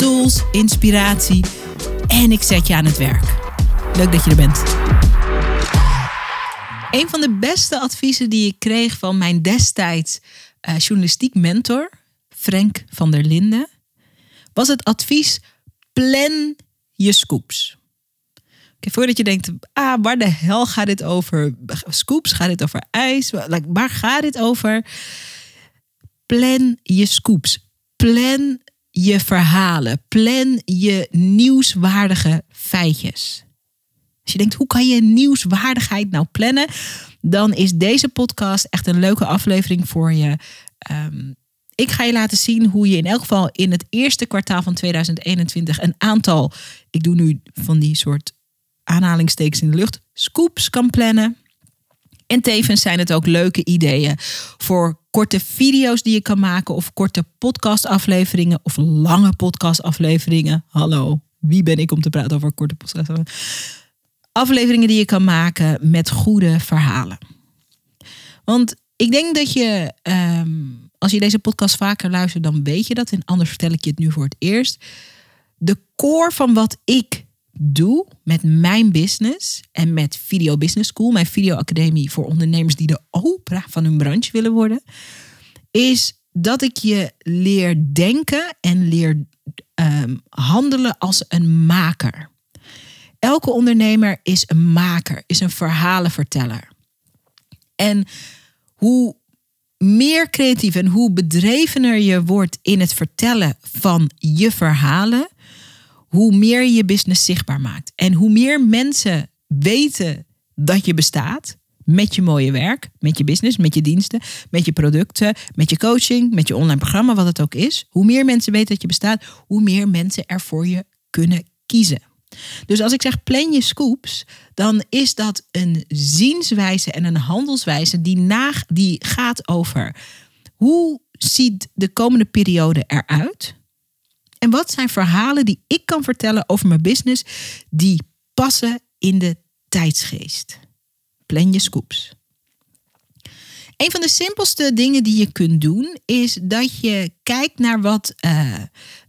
tools, inspiratie en ik zet je aan het werk. Leuk dat je er bent. Een van de beste adviezen die ik kreeg van mijn destijds uh, journalistiek mentor, Frank van der Linden, was het advies: plan je scoops. Voordat je denkt, ah, waar de hel gaat dit over? Scoops, gaat dit over ijs? Waar gaat dit over? Plan je scoops. Plan je verhalen. Plan je nieuwswaardige feitjes. Als je denkt, hoe kan je nieuwswaardigheid nou plannen? Dan is deze podcast echt een leuke aflevering voor je. Um, ik ga je laten zien hoe je in elk geval in het eerste kwartaal van 2021 een aantal, ik doe nu van die soort aanhalingstekens in de lucht, scoops kan plannen. En tevens zijn het ook leuke ideeën voor korte video's die je kan maken of korte podcastafleveringen of lange podcastafleveringen. Hallo, wie ben ik om te praten over korte podcastafleveringen? Afleveringen die je kan maken met goede verhalen. Want ik denk dat je, ehm, als je deze podcast vaker luistert, dan weet je dat. En anders vertel ik je het nu voor het eerst. De core van wat ik doe met mijn business en met Video Business School, mijn videoacademie voor ondernemers die de opera van hun branche willen worden, is dat ik je leer denken en leer ehm, handelen als een maker. Elke ondernemer is een maker, is een verhalenverteller. En hoe meer creatief en hoe bedrevener je wordt in het vertellen van je verhalen, hoe meer je business zichtbaar maakt. En hoe meer mensen weten dat je bestaat met je mooie werk, met je business, met je diensten, met je producten, met je coaching, met je online programma, wat het ook is. Hoe meer mensen weten dat je bestaat, hoe meer mensen er voor je kunnen kiezen. Dus als ik zeg plan je scoops, dan is dat een zienswijze en een handelswijze die, die gaat over hoe ziet de komende periode eruit? En wat zijn verhalen die ik kan vertellen over mijn business die passen in de tijdsgeest? Plan je scoops. Een van de simpelste dingen die je kunt doen is dat je kijkt naar wat uh,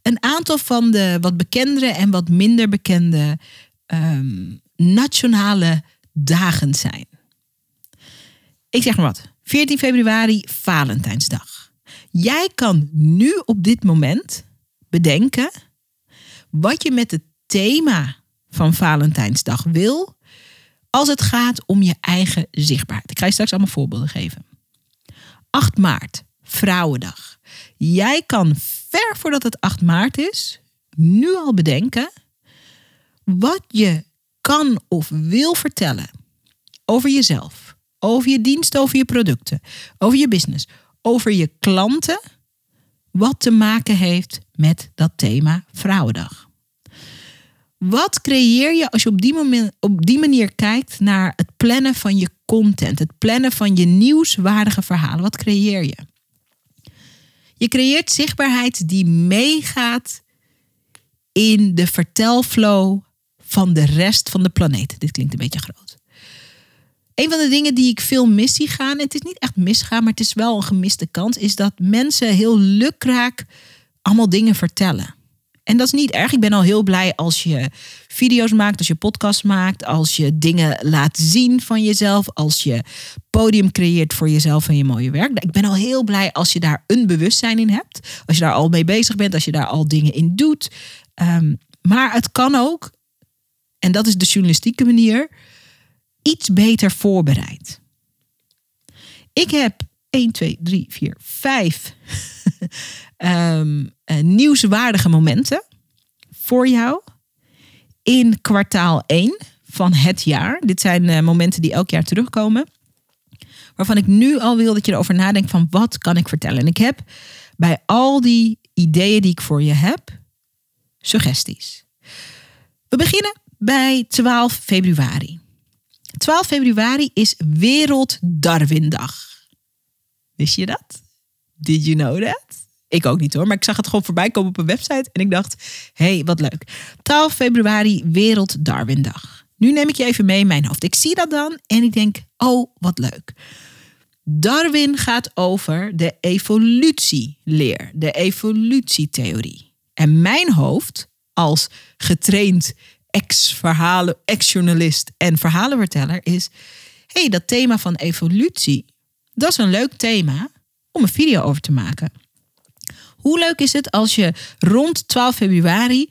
een aantal van de wat bekendere en wat minder bekende um, nationale dagen zijn. Ik zeg maar wat. 14 februari, Valentijnsdag. Jij kan nu op dit moment bedenken wat je met het thema van Valentijnsdag wil als het gaat om je eigen zichtbaarheid. Ik ga je straks allemaal voorbeelden geven. 8 maart, Vrouwendag. Jij kan ver voordat het 8 maart is, nu al bedenken wat je kan of wil vertellen over jezelf, over je dienst, over je producten, over je business, over je klanten, wat te maken heeft met dat thema Vrouwendag. Wat creëer je als je op die, moment, op die manier kijkt naar het plannen van je content, het plannen van je nieuwswaardige verhalen? Wat creëer je? Je creëert zichtbaarheid die meegaat in de vertelflow van de rest van de planeet. Dit klinkt een beetje groot. Een van de dingen die ik veel mis zie gaan, en het is niet echt misgaan, maar het is wel een gemiste kans, is dat mensen heel lukraak allemaal dingen vertellen. En dat is niet erg. Ik ben al heel blij als je video's maakt, als je podcasts maakt, als je dingen laat zien van jezelf, als je podium creëert voor jezelf en je mooie werk. Ik ben al heel blij als je daar een bewustzijn in hebt, als je daar al mee bezig bent, als je daar al dingen in doet. Um, maar het kan ook, en dat is de journalistieke manier, iets beter voorbereid. Ik heb 1, 2, 3, 4, 5 um, nieuwswaardige momenten voor jou in kwartaal 1 van het jaar. Dit zijn uh, momenten die elk jaar terugkomen. Waarvan ik nu al wil dat je erover nadenkt van wat kan ik vertellen. En ik heb bij al die ideeën die ik voor je heb, suggesties. We beginnen bij 12 februari. 12 februari is Wereld Darwindag. Wist je dat? Did you know that? Ik ook niet hoor, maar ik zag het gewoon voorbij komen op een website en ik dacht, hé, hey, wat leuk. 12 februari, Wereld Darwindag. Nu neem ik je even mee in mijn hoofd. Ik zie dat dan en ik denk, oh, wat leuk. Darwin gaat over de evolutieleer, de evolutietheorie. En mijn hoofd, als getraind ex-verhalen, ex-journalist en verhalenverteller, is: hey, dat thema van evolutie, dat is een leuk thema om een video over te maken. Hoe leuk is het als je rond 12 februari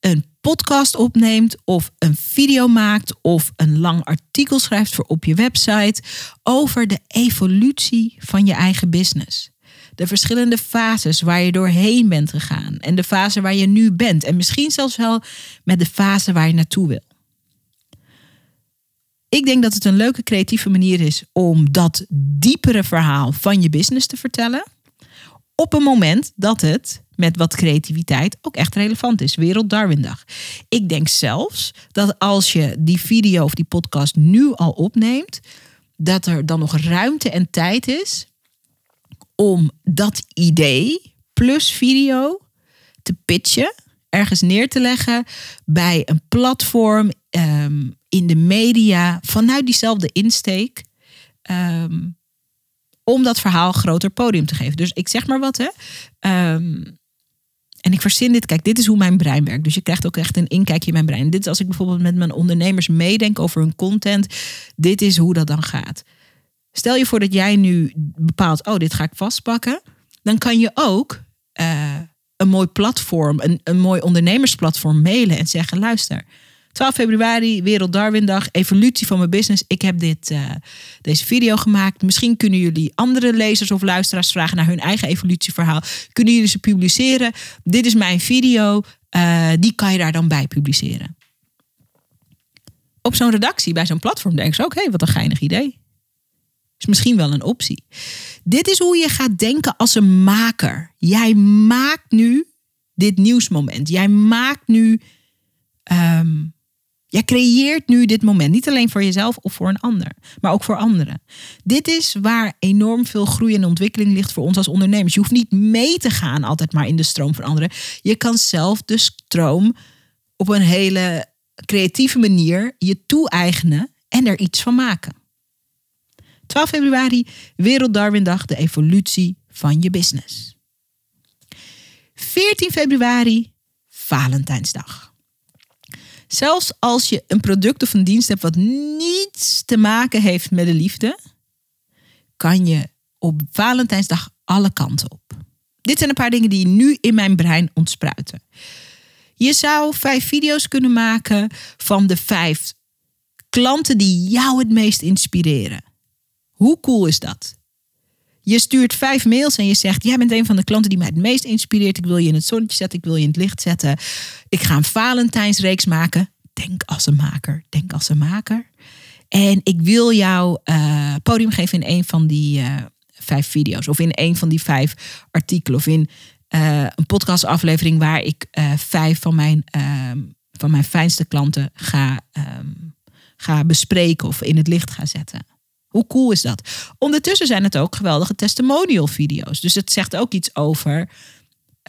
een podcast opneemt of een video maakt of een lang artikel schrijft voor op je website over de evolutie van je eigen business. De verschillende fases waar je doorheen bent gegaan en de fase waar je nu bent en misschien zelfs wel met de fase waar je naartoe wil. Ik denk dat het een leuke creatieve manier is om dat diepere verhaal van je business te vertellen op een moment dat het met wat creativiteit ook echt relevant is. Wereld Darwindag. Ik denk zelfs dat als je die video of die podcast nu al opneemt, dat er dan nog ruimte en tijd is om dat idee plus video te pitchen, ergens neer te leggen bij een platform um, in de media vanuit diezelfde insteek. Um, om dat verhaal groter podium te geven. Dus ik zeg maar wat, hè. Um, en ik verzin dit. Kijk, dit is hoe mijn brein werkt. Dus je krijgt ook echt een inkijkje in mijn brein. Dit is als ik bijvoorbeeld met mijn ondernemers meedenk over hun content. Dit is hoe dat dan gaat. Stel je voor dat jij nu bepaalt, oh, dit ga ik vastpakken. Dan kan je ook uh, een mooi platform, een, een mooi ondernemersplatform mailen en zeggen, luister, 12 februari, Wereld Darwindag, evolutie van mijn business. Ik heb dit, uh, deze video gemaakt. Misschien kunnen jullie andere lezers of luisteraars vragen naar hun eigen evolutieverhaal. Kunnen jullie ze publiceren? Dit is mijn video. Uh, die kan je daar dan bij publiceren. Op zo'n redactie, bij zo'n platform, denken ze hey, wat een geinig idee. Is misschien wel een optie. Dit is hoe je gaat denken als een maker. Jij maakt nu dit nieuwsmoment. Jij maakt nu um, Jij creëert nu dit moment, niet alleen voor jezelf of voor een ander, maar ook voor anderen. Dit is waar enorm veel groei en ontwikkeling ligt voor ons als ondernemers. Je hoeft niet mee te gaan altijd maar in de stroom van anderen. Je kan zelf de stroom op een hele creatieve manier je toe-eigenen en er iets van maken. 12 februari, Wereld Darwindag, de evolutie van je business. 14 februari, Valentijnsdag. Zelfs als je een product of een dienst hebt wat niets te maken heeft met de liefde, kan je op Valentijnsdag alle kanten op. Dit zijn een paar dingen die nu in mijn brein ontspruiten. Je zou vijf video's kunnen maken van de vijf klanten die jou het meest inspireren. Hoe cool is dat? Je stuurt vijf mails en je zegt: Jij bent een van de klanten die mij het meest inspireert. Ik wil je in het zonnetje zetten. Ik wil je in het licht zetten. Ik ga een Valentijnsreeks maken. Denk als een maker. Denk als een maker. En ik wil jou uh, podium geven in een van die uh, vijf video's. Of in een van die vijf artikelen. Of in uh, een podcastaflevering waar ik vijf van mijn, ehm, van mijn fijnste klanten ga, um, ga bespreken. Of in het licht ga zetten. Hoe cool is dat? Ondertussen zijn het ook geweldige testimonial video's. Dus het zegt ook iets over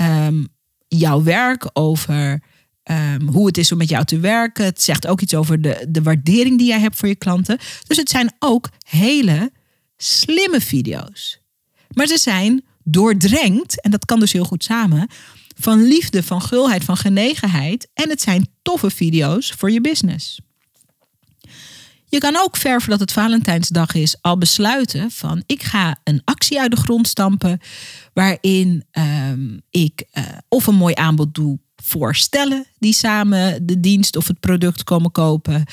um, jouw werk, over um, hoe het is om met jou te werken. Het zegt ook iets over de, de waardering die jij hebt voor je klanten. Dus het zijn ook hele slimme video's. Maar ze zijn doordrenkt, en dat kan dus heel goed samen, van liefde, van gulheid, van genegenheid. En het zijn toffe video's voor je business. Je kan ook ver voordat het Valentijnsdag is al besluiten van ik ga een actie uit de grond stampen waarin um, ik uh, of een mooi aanbod doe voor stellen die samen de dienst of het product komen kopen.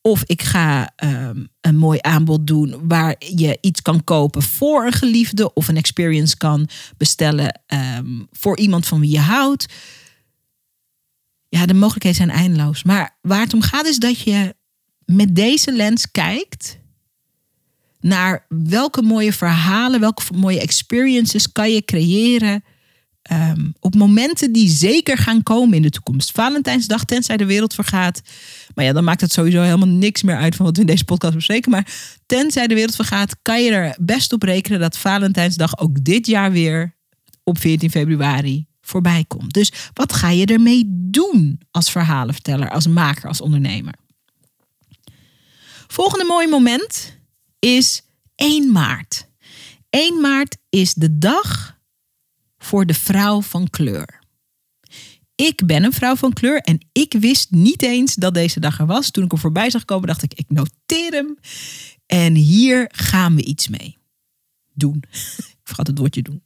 Of ik ga um, een mooi aanbod doen waar je iets kan kopen voor een geliefde of een experience kan bestellen um, voor iemand van wie je houdt. Ja, de mogelijkheden zijn eindeloos. Maar waar het om gaat is dat je met deze lens kijkt naar welke mooie verhalen, welke mooie experiences kan je creëren ehm, op momenten die zeker gaan komen in de toekomst. Valentijnsdag, tenzij de wereld vergaat. Maar ja, dan maakt het sowieso helemaal niks meer uit van wat we in deze podcast bespreken. Maar tenzij de wereld vergaat, kan je er best op rekenen dat Valentijnsdag ook dit jaar weer op 14 februari voorbij komt. Dus wat ga je ermee doen als verhalenverteller, als maker, als ondernemer? Volgende mooie moment is 1 maart. 1 maart is de dag voor de vrouw van kleur. Ik ben een vrouw van kleur en ik wist niet eens dat deze dag er was. Toen ik er voorbij zag komen, dacht ik, ik noteer hem. En hier gaan we iets mee. Doen. ik vergat het woordje doen.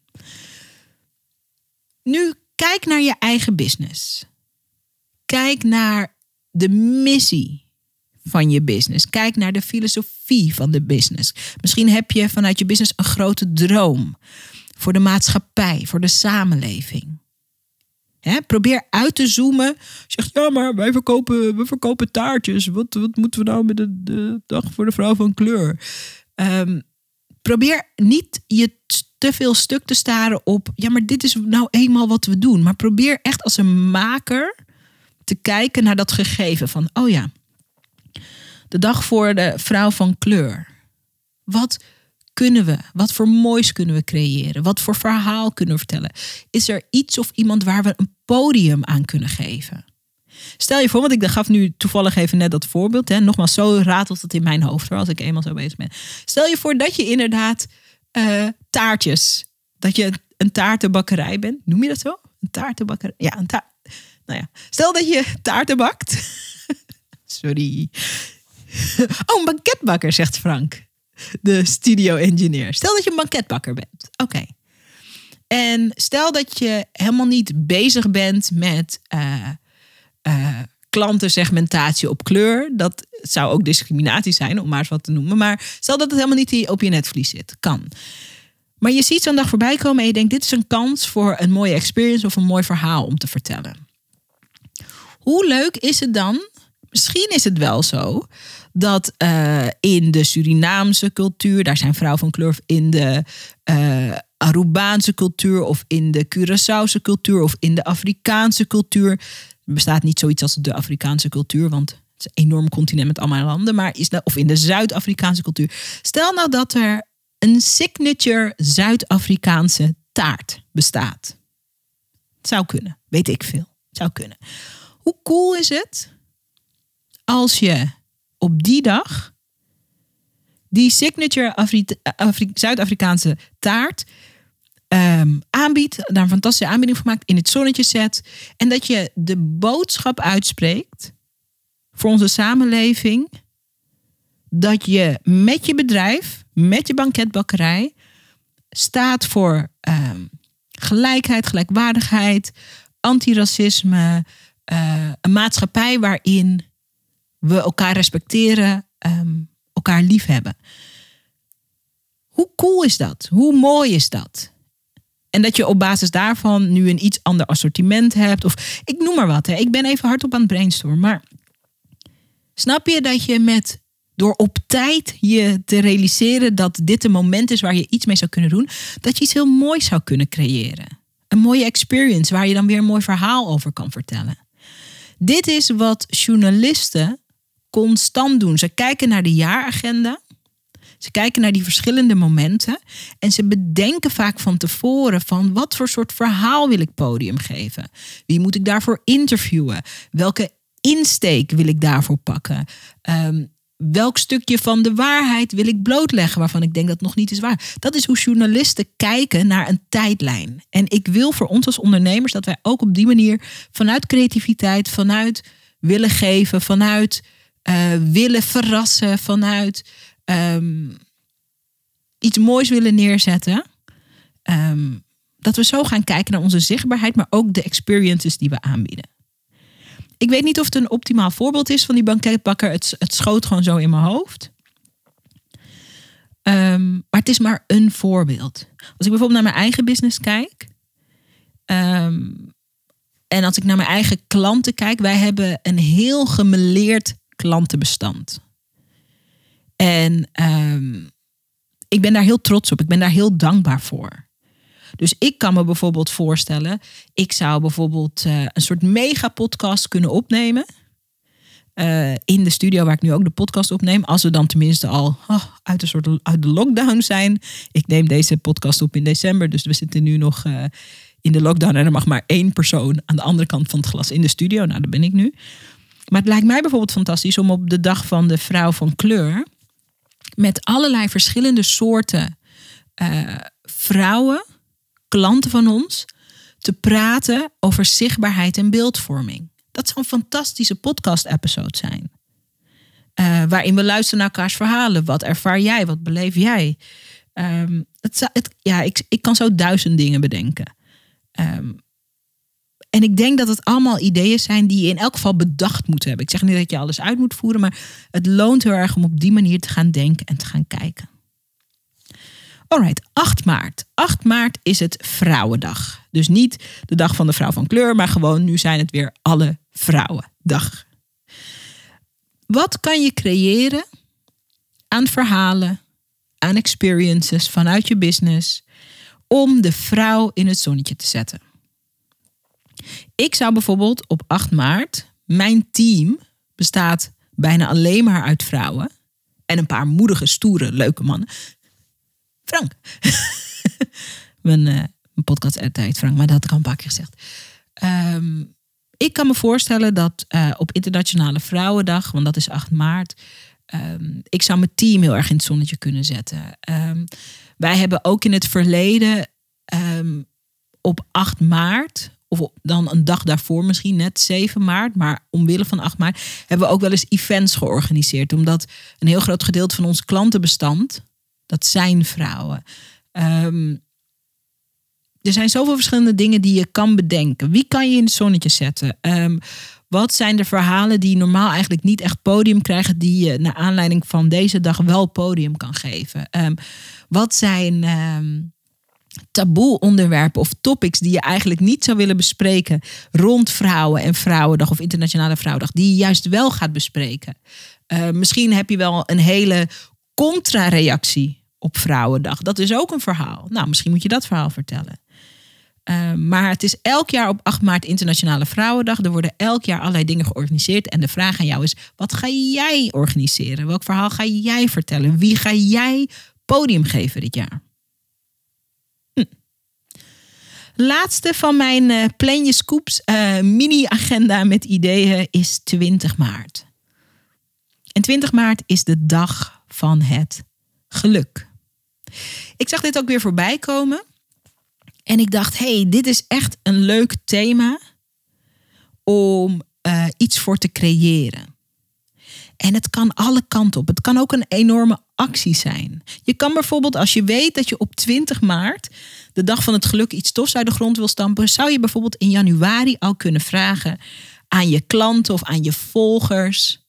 Nu, kijk naar je eigen business. Kijk naar de missie van je business. Kijk naar de filosofie van de business. Misschien heb je vanuit je business een grote droom voor de maatschappij, voor de samenleving. probeer uit te zoomen. Zeg, ja, maar wij verkopen, we verkopen taartjes. Wat, wat moeten we nou met de, dag voor de vrouw van kleur? Um, probeer niet je te veel stuk te staren op, ja, maar dit is nou eenmaal wat we doen. Maar probeer echt als een maker te kijken naar dat gegeven van, oh ja, de dag voor de vrouw van kleur. Wat kunnen we? Wat voor moois kunnen we creëren? Wat voor verhaal kunnen we vertellen? Is er iets of iemand waar we een podium aan kunnen geven? Stel je voor, want ik gaf nu toevallig even net dat voorbeeld. Hè. Nogmaals, zo ratelt het in mijn hoofd hoor, als ik eenmaal zo bezig ben. Stel je voor dat je inderdaad uh, taartjes, dat je een taartenbakkerij bent. Noem je dat zo? Een taartenbakkerij? Ja, een taart. Nou ja, stel dat je taarten bakt. Sorry. Oh, een banketbakker, zegt Frank, de studio-engineer. Stel dat je een banketbakker bent. Oké. En stel dat je helemaal niet bezig bent met uh, uh, klantensegmentatie op kleur. Dat zou ook discriminatie zijn, om maar eens wat te noemen. Maar stel dat het helemaal niet op je netvlies zit. Kan. Maar je ziet zo'n dag voorbij komen en je denkt: dit is een kans voor een mooie experience of een mooi verhaal om te vertellen. Hoe leuk is het dan? Misschien is het wel zo dat uh, in de Surinaamse cultuur, daar zijn vrouwen van kleur, in de uh, Arubaanse cultuur of in de Curaçaose cultuur of in de Afrikaanse cultuur. Er bestaat niet zoiets als de Afrikaanse cultuur, want het is een enorm continent met allemaal landen, maar is dat, of in de Zuid-Afrikaanse cultuur. Stel nou dat er een signature Zuid-Afrikaanse taart bestaat. Zou kunnen, weet ik veel. Zou kunnen. Hoe cool is het als je op die dag die signature Afri Afri Zuid-Afrikaanse taart um, aanbiedt, daar een fantastische aanbieding van maakt, in het zonnetje zet. En dat je de boodschap uitspreekt voor onze samenleving. Dat je met je bedrijf, met je banketbakkerij, staat voor um, gelijkheid, gelijkwaardigheid, antiracisme. Uh, een maatschappij waarin we elkaar respecteren, um, elkaar lief hebben. Hoe cool is dat? Hoe mooi is dat? En dat je op basis daarvan nu een iets ander assortiment hebt. Of ik noem maar wat. Hè. Ik ben even hardop aan het brainstormen. Maar snap je dat je met door op tijd je te realiseren dat dit een moment is waar je iets mee zou kunnen doen, dat je iets heel moois zou kunnen creëren. Een mooie experience waar je dan weer een mooi verhaal over kan vertellen. Dit is wat journalisten constant doen. Ze kijken naar de jaaragenda. Ze kijken naar die verschillende momenten en ze bedenken vaak van tevoren van wat voor soort verhaal wil ik podium geven? Wie moet ik daarvoor interviewen? Welke insteek wil ik daarvoor pakken? Um, welk stukje van de waarheid wil ik blootleggen waarvan ik denk dat het nog niet is waar? Dat is hoe journalisten kijken naar een tijdlijn. En ik wil voor ons als ondernemers dat wij ook op die manier vanuit creativiteit, vanuit willen geven, vanuit uh, willen verrassen, vanuit um, iets moois willen neerzetten. Um, dat we zo gaan kijken naar onze zichtbaarheid, maar ook de experiences die we aanbieden. Ik weet niet of het een optimaal voorbeeld is van die banketbakker. Het, schoot gewoon zo in mijn hoofd. Um, maar het is maar een voorbeeld. Als ik bijvoorbeeld naar mijn eigen business kijk. En als ik naar mijn eigen klanten kijk. Wij hebben een heel gemeleerd klantenbestand. En um, ik ben daar heel trots op. Ik ben daar heel dankbaar voor. Dus ik kan me bijvoorbeeld voorstellen, ik zou bijvoorbeeld uh, een soort mega podcast kunnen opnemen. Uh, in de studio waar ik nu ook de podcast opneem. Als we dan tenminste al oh, uit een soort uit de lockdown zijn. Ik neem deze podcast op in december, dus we zitten nu nog uh, in de lockdown en er mag maar één persoon aan de andere kant van het glas in de studio. Nou, daar ben ik nu. Maar het lijkt mij bijvoorbeeld fantastisch om op de dag van de vrouw van kleur met allerlei verschillende soorten uh, vrouwen, klanten van ons, te praten over zichtbaarheid en beeldvorming. Dat zou een fantastische podcast-episode zijn. Uh, waarin we luisteren naar elkaars verhalen. Wat ervaar jij? Wat beleef jij? Het, het, ja, ik, ik kan zo duizend dingen bedenken. Um, en ik denk dat het allemaal ideeën zijn die je in elk geval bedacht moet hebben. Ik zeg niet dat je alles uit moet voeren, maar het loont heel erg om op die manier te gaan denken en te gaan kijken. Alright, 8 maart. 8 maart is het Vrouwendag. Dus niet de dag van de vrouw van kleur, maar gewoon nu zijn het weer alle Vrouwendag. Wat kan je creëren aan verhalen, aan experiences vanuit je business om de vrouw in het zonnetje te zetten? Ik zou bijvoorbeeld op 8 maart, mijn team bestaat bijna alleen maar uit vrouwen. En een paar moedige, stoere, leuke mannen. Frank. mijn, uh, mijn podcast heet Frank, maar dat had ik al een paar keer gezegd. Ehm, ik kan me voorstellen dat uh, op Internationale Vrouwendag, want dat is 8 maart, um, ik zou mijn team heel erg in het zonnetje kunnen zetten. Um, wij hebben ook in het verleden op 8 maart of dan een dag daarvoor misschien, net 7 maart. Maar omwille van 8 maart hebben we ook wel eens events georganiseerd. Omdat een heel groot gedeelte van ons klantenbestand, dat zijn vrouwen. Um, er zijn zoveel verschillende dingen die je kan bedenken. Wie kan je in het zonnetje zetten? Um, wat zijn de verhalen die normaal eigenlijk niet echt podium krijgen, die je naar aanleiding van deze dag wel podium kan geven? Um, wat zijn taboe onderwerpen of topics die je eigenlijk niet zou willen bespreken rond vrouwen en Vrouwendag of Internationale Vrouwendag, die je juist wel gaat bespreken. Uh, misschien heb je wel een hele contra-reactie op Vrouwendag. Dat is ook een verhaal. Nou, misschien moet je dat verhaal vertellen. Uh, maar het is elk jaar op 8 maart Internationale Vrouwendag. Er worden elk jaar allerlei dingen georganiseerd. En de vraag aan jou is: wat ga jij organiseren? Welk verhaal ga jij vertellen? Wie ga jij podium geven dit jaar? Laatste van mijn uh, mini-agenda met ideeën is 20 maart. En 20 maart is de dag van het geluk. Ik zag dit ook weer voorbij komen. En ik dacht, hey, dit is echt een leuk thema om uh, iets voor te creëren. En het kan alle kanten op. Het kan ook een enorme actie zijn. Je kan bijvoorbeeld, als je weet dat je op 20 maart, de dag van het geluk, iets tofs uit de grond wil stampen, zou je bijvoorbeeld in januari al kunnen vragen aan je klanten of aan je volgers.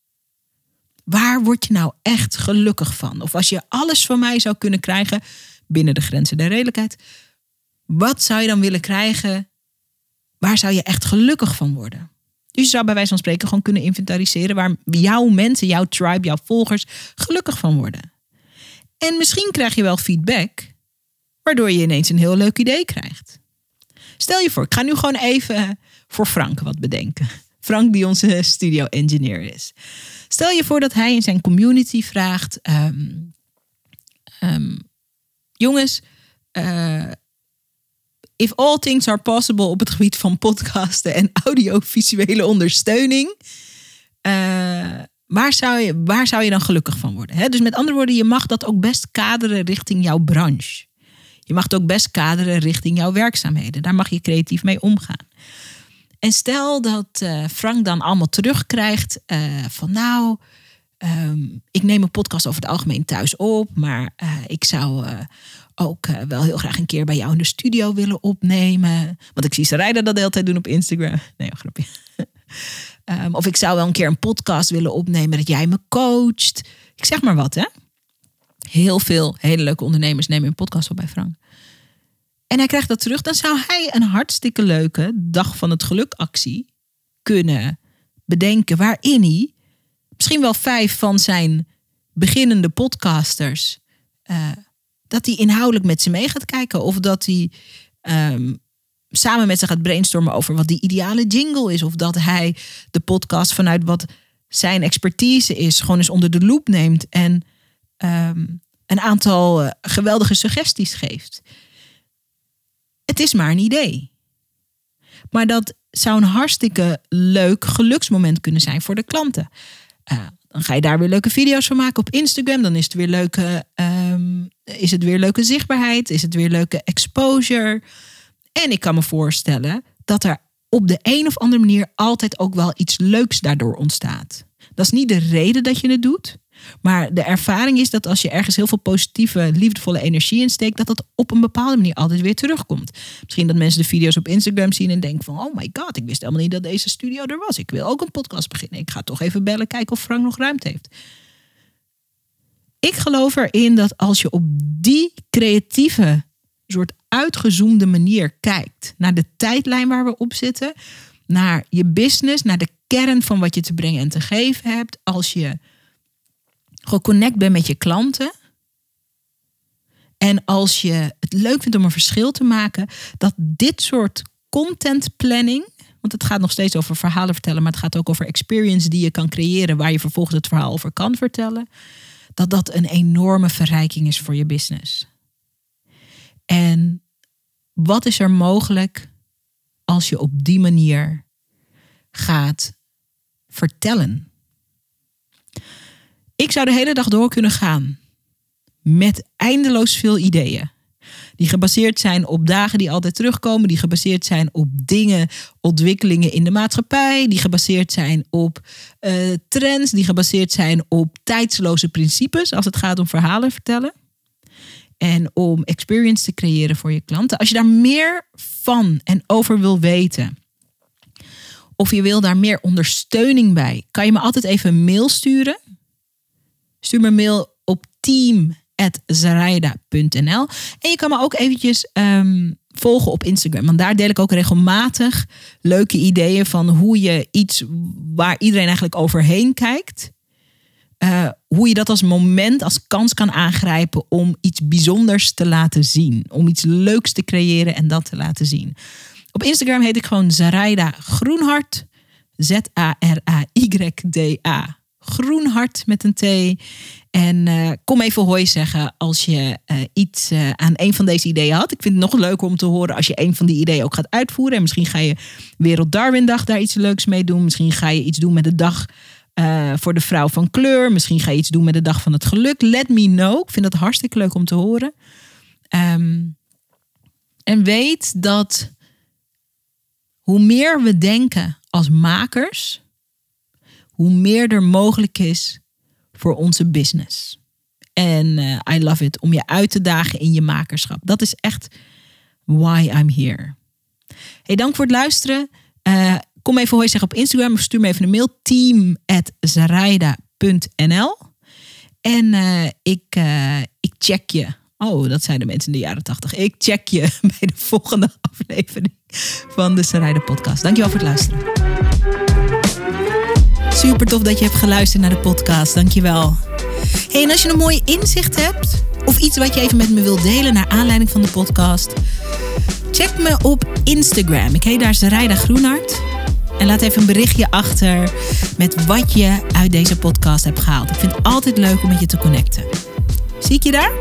Waar word je nou echt gelukkig van? Of als je alles van mij zou kunnen krijgen binnen de grenzen der redelijkheid, wat zou je dan willen krijgen? Waar zou je echt gelukkig van worden? Dus je zou bij wijze van spreken gewoon kunnen inventariseren waar jouw mensen, jouw tribe, jouw volgers gelukkig van worden. En misschien krijg je wel feedback, waardoor je ineens een heel leuk idee krijgt. Stel je voor, ik ga nu gewoon even voor Frank wat bedenken. Frank, die onze studio engineer is. Stel je voor dat hij in zijn community vraagt: um, um, Jongens, uh, if all things are possible op het gebied van podcasten en audiovisuele ondersteuning. Uh, waar, zou je, waar zou je dan gelukkig van worden? Dus met andere woorden, je mag dat ook best kaderen richting jouw branche. Je mag het ook best kaderen richting jouw werkzaamheden. Daar mag je creatief mee omgaan. En stel dat uh, Frank dan allemaal terugkrijgt uh, van nou, um, ik neem een podcast over het algemeen thuis op, maar uh, ik zou ook wel heel graag een keer bij jou in de studio willen opnemen. Want ik zie ze rijden dat de hele tijd doen op Instagram. Nee, grapje. Um, of ik zou wel een keer een podcast willen opnemen dat jij me coacht. Ik zeg maar wat, hè? Heel veel hele leuke ondernemers nemen een podcast op bij Frank. En hij krijgt dat terug. Dan zou hij een hartstikke leuke dag van het geluk actie kunnen bedenken. Waarin hij misschien wel vijf van zijn beginnende podcasters... Uh, dat hij inhoudelijk met ze mee gaat kijken. Of dat hij ehm, samen met ze gaat brainstormen over wat die ideale jingle is. Of dat hij de podcast vanuit wat zijn expertise is, gewoon eens onder de loep neemt en ehm, een aantal eh, geweldige suggesties geeft. Het is maar een idee. Maar dat zou een hartstikke leuk geluksmoment kunnen zijn voor de klanten. Uh, dan ga je daar weer leuke video's van maken op Instagram. Dan is het weer leuke, um, is het weer leuke zichtbaarheid. Is het weer leuke exposure. En ik kan me voorstellen dat er op de een of andere manier altijd ook wel iets leuks daardoor ontstaat. Dat is niet de reden dat je het doet. Maar de ervaring is dat als je ergens heel veel positieve, liefdevolle energie in steekt, dat dat op een bepaalde manier altijd weer terugkomt. Misschien dat mensen de video's op Instagram zien en denken van, oh my god, ik wist helemaal niet dat deze studio er was. Ik wil ook een podcast beginnen. Ik ga toch even bellen, kijken of Frank nog ruimte heeft. Ik geloof erin dat als je op die creatieve, soort uitgezoomde manier kijkt naar de tijdlijn waar we op zitten, naar je business, naar de kern van wat je te brengen en te geven hebt, als je geconnect bent met je klanten. En als je het leuk vindt om een verschil te maken, dat dit soort content planning, want het gaat nog steeds over verhalen vertellen, maar het gaat ook over experience die je kan creëren, waar je vervolgens het verhaal over kan vertellen, dat dat een enorme verrijking is voor je business. En wat is er mogelijk als je op die manier gaat vertellen? Ik zou de hele dag door kunnen gaan met eindeloos veel ideeën. Die gebaseerd zijn op dagen die altijd terugkomen, die gebaseerd zijn op dingen, ontwikkelingen in de maatschappij, die gebaseerd zijn op uh, trends, die gebaseerd zijn op tijdsloze principes als het gaat om verhalen vertellen. En om experience te creëren voor je klanten. Als je daar meer van en over wil weten, of je wil daar meer ondersteuning bij, kan je me altijd even een mail sturen Stuur me een mail op team.zaraida.nl. En je kan me ook eventjes um, volgen op Instagram. Want daar deel ik ook regelmatig leuke ideeën van hoe je iets waar iedereen eigenlijk overheen kijkt. Uh, hoe je dat als moment, als kans kan aangrijpen om iets bijzonders te laten zien. Om iets leuks te creëren en dat te laten zien. Op Instagram heet ik gewoon Zaraida Groenhart. Z-A-R-A-Y-D-A Groenhart met een T. En uh, kom even hoi zeggen als je uh, iets aan een van deze ideeën had. Ik vind het nog leuker om te horen als je een van die ideeën ook gaat uitvoeren. En misschien ga je Wereld Darwin Dag daar iets leuks mee doen. Misschien ga je iets doen met de dag voor de vrouw van kleur. Misschien ga je iets doen met de dag van het geluk. Let me know. Ik vind dat hartstikke leuk om te horen. Um, en weet dat hoe meer we denken als makers hoe meer er mogelijk is voor onze business. En uh, I love it om je uit te dagen in je makerschap. Dat is echt why I'm here. Hey, dank voor het luisteren. Uh, kom even hooi zeggen op Instagram of stuur me even een mail. team.zaraida.nl En uh, ik, ik check je. Oh, dat zijn de mensen in de jaren tachtig. Ik check je bij de volgende aflevering van de Zaraida podcast. Dankjewel voor het luisteren. Super tof dat je hebt geluisterd naar de podcast. Dankjewel. Hey, en als je een mooi inzicht hebt of iets wat je even met me wilt delen naar aanleiding van de podcast, check me op Instagram. Ik heet daar Zaraida Groenhart. En laat even een berichtje achter met wat je uit deze podcast hebt gehaald. Ik vind het altijd leuk om met je te connecten. Zie ik je daar?